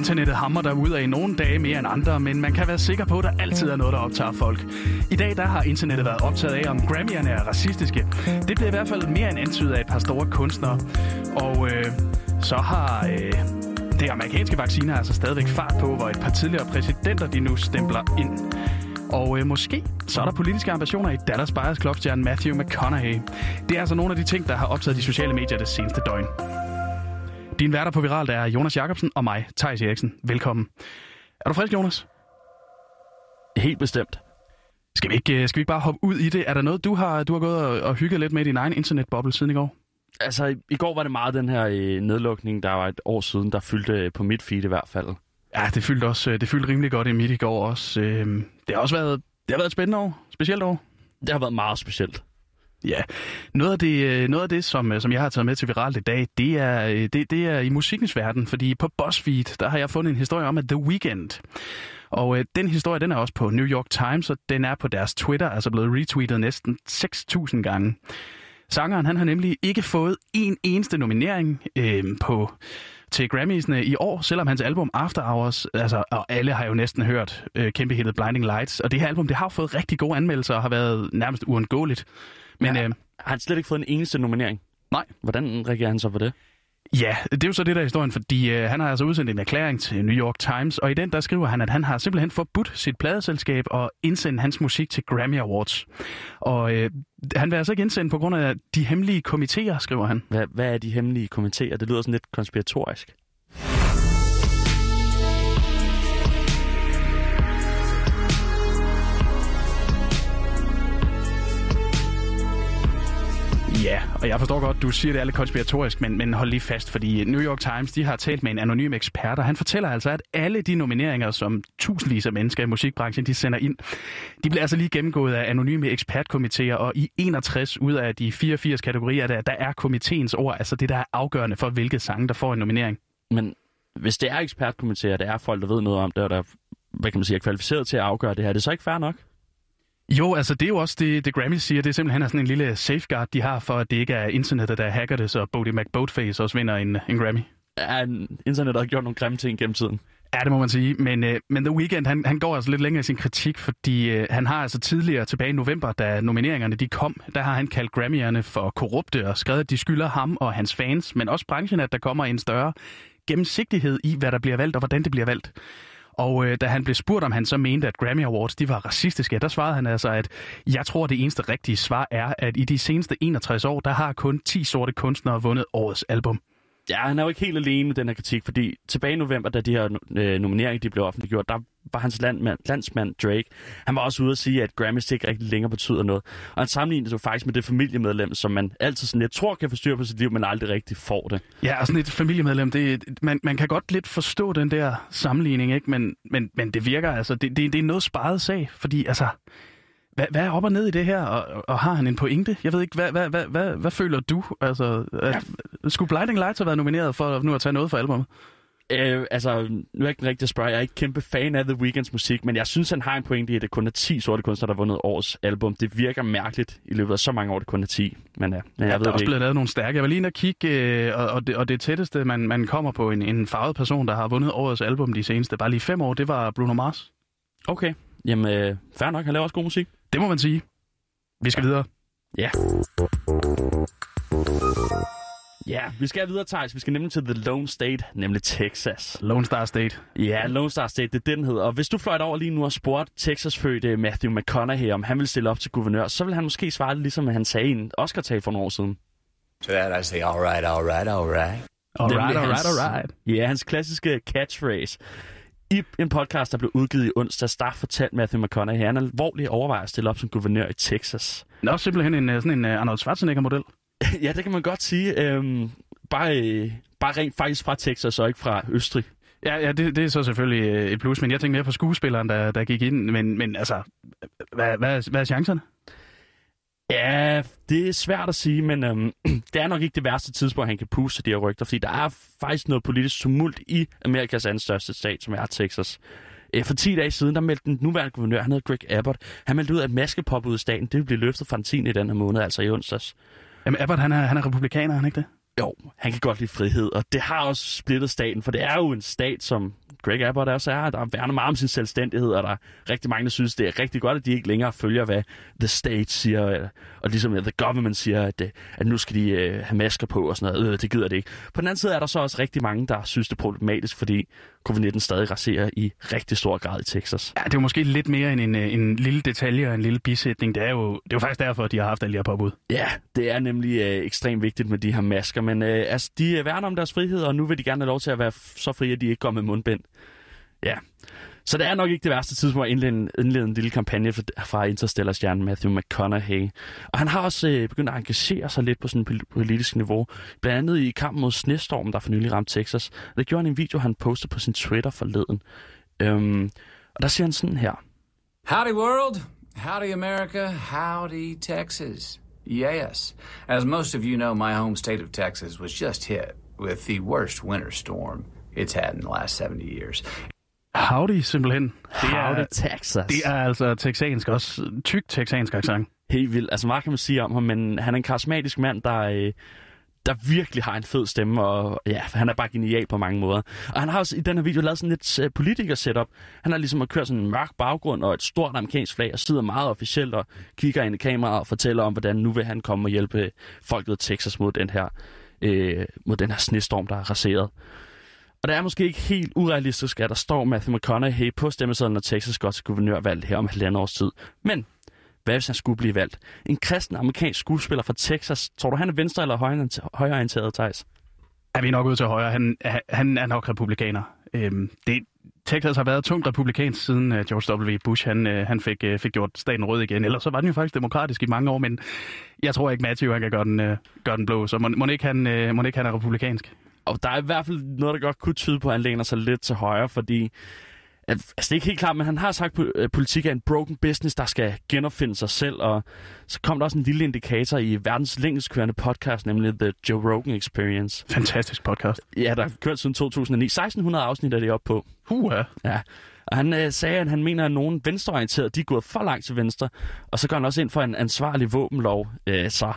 Internettet hammer der ud af nogle dage mere end andre, men man kan være sikker på, at der altid er noget, der optager folk. I dag der har internettet været optaget af, om Grammy'erne er racistiske. Det bliver i hvert fald mere end antydet af et par store kunstnere. Og øh, så har øh, det amerikanske vacciner altså stadigvæk fart på, hvor et par tidligere præsidenter de nu stempler ind. Og øh, måske så er der politiske ambitioner i Dallas Buyers Club-stjernen Matthew McConaughey. Det er altså nogle af de ting, der har optaget de sociale medier det seneste døgn. Din værter på Viralt er Jonas Jakobsen og mig, Thijs Eriksen. Velkommen. Er du frisk, Jonas? Helt bestemt. Skal vi ikke, skal vi ikke bare hoppe ud i det? Er der noget, du har, du har gået og, og hygget lidt med i din egen internetboble siden i går? Altså, i, i går var det meget den her øh, nedlukning, der var et år siden, der fyldte øh, på mit feed i hvert fald. Ja, det fyldte også det fyldte rimelig godt i mit i går også. Øh, det har også været, det har været et spændende år, specielt år. Det har været meget specielt. Ja, noget af det, øh, noget af det som, øh, som jeg har taget med til Viralt i dag, det er, øh, det, det er i musikkens verden, fordi på BuzzFeed, der har jeg fundet en historie om, at The Weeknd, og øh, den historie, den er også på New York Times, og den er på deres Twitter, altså blevet retweetet næsten 6.000 gange. Sangeren, han har nemlig ikke fået en eneste nominering øh, på til Grammys'ene i år, selvom hans album After Hours, altså, og alle har jo næsten hørt øh, kæmpe hittet Blinding Lights, og det her album, det har fået rigtig gode anmeldelser og har været nærmest uundgåeligt. Men ja, øh, har han slet ikke fået en eneste nominering? Nej. Hvordan reagerer han så på det? Ja, det er jo så det der historien, fordi øh, han har altså udsendt en erklæring til New York Times, og i den der skriver han, at han har simpelthen forbudt sit pladeselskab at indsende hans musik til Grammy Awards. Og øh, han vil altså ikke indsende på grund af de hemmelige komitéer, skriver han. Hvad, hvad er de hemmelige komitéer? Det lyder sådan lidt konspiratorisk. Og jeg forstår godt, du siger, det er lidt konspiratorisk, men, men hold lige fast, fordi New York Times de har talt med en anonym ekspert, og han fortæller altså, at alle de nomineringer, som tusindvis af mennesker i musikbranchen de sender ind, de bliver altså lige gennemgået af anonyme ekspertkomiteer, og i 61 ud af de 84 kategorier, der, der er komiteens ord, altså det, der er afgørende for, hvilke sange, der får en nominering. Men hvis det er ekspertkomiteer, der er folk, der ved noget om det, og der hvad kan man sige, er kvalificeret til at afgøre det her, det er det så ikke fair nok? Jo, altså det er jo også det, det Grammy siger. Det er simpelthen sådan en lille safeguard, de har for, at det ikke er internettet, der hacker det, så Bodie McBoatface også vinder en, en Grammy. Ja, internettet har gjort nogle grimme ting gennem tiden. Ja, det må man sige. Men, øh, men The Weeknd, han, han går altså lidt længere i sin kritik, fordi øh, han har altså tidligere tilbage i november, da nomineringerne de kom, der har han kaldt Grammy'erne for korrupte og skrevet, at de skylder ham og hans fans, men også branchen, at der kommer en større gennemsigtighed i, hvad der bliver valgt og hvordan det bliver valgt. Og øh, da han blev spurgt, om han så mente, at Grammy Awards de var racistiske, der svarede han altså, at jeg tror, det eneste rigtige svar er, at i de seneste 61 år, der har kun 10 sorte kunstnere vundet årets album. Ja, han er jo ikke helt alene med den her kritik, fordi tilbage i november, da de her øh, nomineringer de blev offentliggjort, der var hans landmand, landsmand Drake, han var også ude at sige, at Grammys ikke rigtig længere betyder noget. Og han sammenlignede det faktisk med det familiemedlem, som man altid sådan lidt tror kan få styr på sit liv, men aldrig rigtig får det. Ja, og sådan et familiemedlem, det, man, man kan godt lidt forstå den der sammenligning, ikke? Men, men, men det virker altså, det, det, det er noget sparet sag, fordi altså, hvad, hvad er op og ned i det her, og, og har han en pointe? Jeg ved ikke, hvad, hvad, hvad, hvad, hvad føler du? Altså, at, ja. Skulle Blinding Lights have været nomineret for nu at tage noget for albumet? Øh, altså, nu er jeg ikke rigtig at spørge. Jeg er ikke kæmpe fan af The Weeknds musik, men jeg synes, han har en pointe i, at det kun er 10 sorte kunstnere, der har vundet årets album. Det virker mærkeligt i løbet af så mange år, det kun er 10. Men, ja, men jeg ja, ved der er også blevet lavet nogle stærke. Jeg var lige inde og kigge, øh, og, og, det, og det tætteste, man, man kommer på en, en farvet person, der har vundet årets album de seneste, bare lige fem år, det var Bruno Mars. Okay, jamen øh, fair nok. Han laver også god musik. Det må man sige. Vi skal videre. Ja. Ja, vi skal videre, Thijs. Vi skal nemlig til The Lone State, nemlig Texas. Lone Star State. Ja, Lone Star State, det er den hedder. Og hvis du fløjt over lige nu og spurgt Texas-fødte Matthew McConaughey, om han vil stille op til guvernør, så vil han måske svare det, ligesom han sagde i en Oscar-tale for nogle år siden. To that I say, all right, all right, all right. All right, all right, all right. Ja, hans klassiske catchphrase. I en podcast, der blev udgivet i onsdag, der fortalte Matthew McConaughey, at han alvorligt overvejer at stille op som guvernør i Texas. Nå, simpelthen en, sådan en Arnold Schwarzenegger-model. ja, det kan man godt sige. Øhm, bare, øh, bare rent faktisk fra Texas og ikke fra Østrig. Ja, ja det, det er så selvfølgelig øh, et plus, men jeg tænker mere på skuespilleren, der, der gik ind. Men, men altså, hvad, hvad, hvad er chancerne? Ja, det er svært at sige, men øhm, det er nok ikke det værste tidspunkt, han kan puste de her rygter, fordi der er faktisk noget politisk tumult i Amerikas anden største stat, som er Texas. Øh, for 10 dage siden, der meldte den nuværende guvernør, han hedder Greg Abbott, han meldte ud, at maskepop ud af staten, det vil blive løftet fra den 10. i den her måned, altså i onsdags. Jamen Abbott, han er, han er republikaner, han ikke det? Jo, han kan godt lide frihed, og det har også splittet staten, for det er jo en stat, som Greg Abbott også er, der værner meget om sin selvstændighed, og der er rigtig mange, der synes, det er rigtig godt, at de ikke længere følger, hvad the state siger, og ligesom the government siger, at, at nu skal de øh, have masker på og sådan noget. Øh, det gider det ikke. På den anden side er der så også rigtig mange, der synes, det er problematisk, fordi covid-19 stadig raserer i rigtig stor grad i Texas. Ja, det er jo måske lidt mere end en, en lille detalje og en lille bisætning. Det er jo, det er jo faktisk derfor, at de har haft alle de her påbud. Ja, det er nemlig øh, ekstremt vigtigt med de her masker, men øh, altså, de øh, værner om deres frihed, og nu vil de gerne have lov til at være så frie, at de ikke går med mundbind. Ja, så det er nok ikke det værste tidspunkt at indlede, indlede en lille kampagne fra Interstellar-stjernen Matthew McConaughey. Og han har også øh, begyndt at engagere sig lidt på sådan et politisk niveau. Blandt andet i kampen mod snestormen, der for nylig ramte Texas. Det gjorde han i en video, han postede på sin Twitter forleden. Øhm, og der siger han sådan her. Howdy world, howdy America, howdy Texas. Yes, as most of you know, my home state of Texas was just hit with the worst winter storm it's had in the last 70 years. Howdy, simpelthen. Det Howdy, er, Texas. Det er altså texansk, også tyk texansk accent. Helt vildt. Altså meget kan man sige om ham, men han er en karismatisk mand, der, øh, der virkelig har en fed stemme, og ja, han er bare genial på mange måder. Og han har også i den her video lavet sådan lidt uh, politiker-setup. Han har ligesom kørt sådan en mørk baggrund og et stort amerikansk flag, og sidder meget officielt og kigger ind i kameraet og fortæller om, hvordan nu vil han komme og hjælpe folket i Texas mod den her, øh, mod den her snestorm, der er raseret. Og det er måske ikke helt urealistisk, at der står Matthew McConaughey på stemmesedlen, når Texas går til guvernørvalget her om halvandet års tid. Men hvad hvis han skulle blive valgt? En kristen amerikansk skuespiller fra Texas. Tror du, han er venstre- eller højreorienteret, Thijs? Er vi nok ude til højre? Han, han er nok republikaner. Øhm, det, Texas har været tungt republikansk siden uh, George W. Bush han, uh, han fik, uh, fik gjort staten rød igen. Ellers så var den jo faktisk demokratisk i mange år, men jeg tror ikke, Matthew han kan gøre den, uh, gøre den blå. Så må, må, ikke han, uh, må ikke han er republikansk? Og der er i hvert fald noget, der godt kunne tyde på, at han læner sig lidt til højre, fordi Altså, det er ikke helt klart, men han har sagt, at politik er en broken business, der skal genopfinde sig selv. Og så kom der også en lille indikator i verdens længst kørende podcast, nemlig The Joe Rogan Experience. Fantastisk podcast. Ja, der har kørt siden 2009. 1600 afsnit er det op på. Huha. Ja. Og han øh, sagde, at han mener, at nogen venstreorienterede, de er gået for langt til venstre. Og så går han også ind for en ansvarlig våbenlov. Øh, så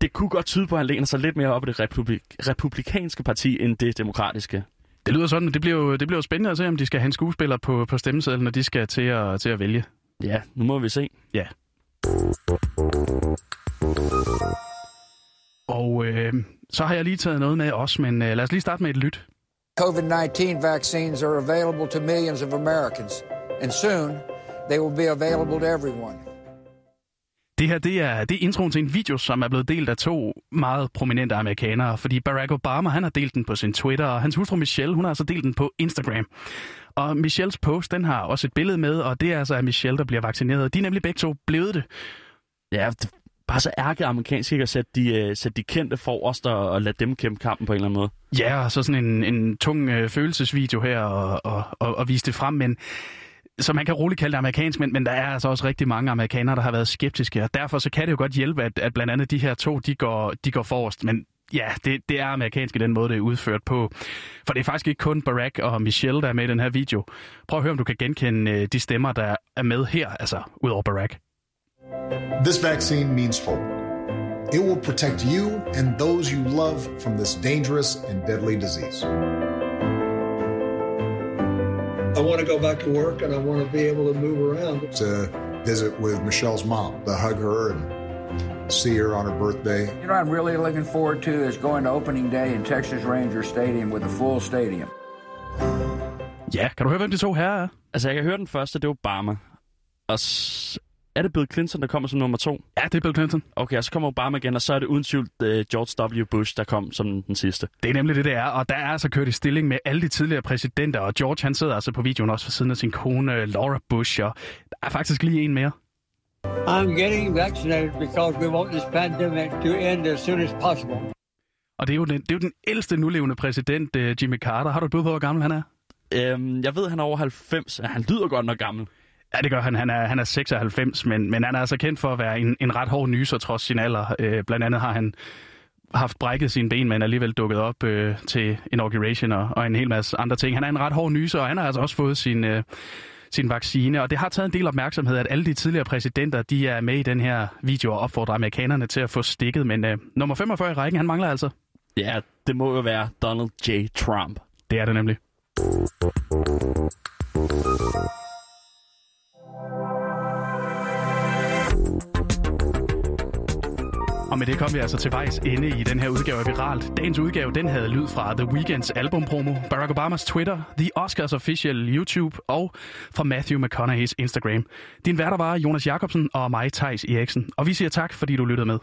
det kunne godt tyde på, at han læner sig lidt mere op i det republik- republikanske parti, end det demokratiske. Det lyder sådan, det bliver jo, det bliver jo spændende at se, om de skal have en skuespiller på, på stemmesedlen, når de skal til at, til at vælge. Ja, nu må vi se. Ja. Og øh, så har jeg lige taget noget med os, men øh, lad os lige starte med et lyt. COVID-19 vaccines are available to millions of Americans, and soon they will be available to everyone. Det her det er, det er introen til en video, som er blevet delt af to meget prominente amerikanere, fordi Barack Obama han har delt den på sin Twitter, og hans hustru Michelle hun har altså delt den på Instagram. Og Michelles post den har også et billede med, og det er altså af Michelle, der bliver vaccineret. De er nemlig begge to blevet det. Ja, bare så ærke amerikansk ikke at sætte de, uh, sætte de kendte forrest og, og lade dem kæmpe kampen på en eller anden måde. Ja, og så sådan en, en tung uh, følelsesvideo her og, og, og, og vise det frem, men så man kan roligt kalde det amerikansk, men, men der er altså også rigtig mange amerikanere, der har været skeptiske, og derfor så kan det jo godt hjælpe, at, at blandt andet de her to, de går, de går forrest. Men ja, det, det er amerikansk i den måde, det er udført på. For det er faktisk ikke kun Barack og Michelle, der er med i den her video. Prøv at høre, om du kan genkende øh, de stemmer, der er med her, altså ud over Barack. This vaccine means hope. It will protect you and those you love from this dangerous and deadly disease. I want to go back to work and I want to be able to move around. To visit with Michelle's mom, to hug her and see her on her birthday. You know, I'm really looking forward to is going to opening day in Texas Ranger Stadium with a full stadium. Ja, kan du høre, hvem de to her er? Altså, jeg kan høre den første, det er Obama. Og er det Bill Clinton, der kommer som nummer to? Ja, det er Bill Clinton. Okay, og så kommer Obama igen, og så er det uden tvivl uh, George W. Bush, der kom som den sidste. Det er nemlig det, det er, og der er altså kørt i stilling med alle de tidligere præsidenter, og George han sidder altså på videoen også for siden af sin kone Laura Bush, og der er faktisk lige en mere. I'm getting vaccinated because we want this pandemic to end as soon as possible. Og det er jo den, det er jo den ældste nulevende præsident, uh, Jimmy Carter. Har du et bud på, hvor gammel han er? Øhm, jeg ved, han er over 90. Han lyder godt nok gammel. Ja, det gør han. Han er, han er 96, men, men han er altså kendt for at være en, en ret hård nyser trods sin alder. Øh, blandt andet har han haft brækket sine ben, men alligevel dukket op øh, til inauguration og, og en hel masse andre ting. Han er en ret hård nyser, og han har altså også fået sin, øh, sin vaccine. Og det har taget en del opmærksomhed, at alle de tidligere præsidenter, de er med i den her video og opfordrer amerikanerne til at få stikket. Men øh, nummer 45 i rækken, han mangler altså. Ja, det må jo være Donald J. Trump. Det er det nemlig. Med det kom vi altså til vejs inde i den her udgave af Viralt. Dagens udgave, den havde lyd fra The Weeknds albumpromo, Barack Obamas Twitter, The Oscars Official YouTube og fra Matthew McConaughey's Instagram. Din værter var Jonas Jacobsen og mig, Tejs Eriksen. Og vi siger tak, fordi du lyttede med.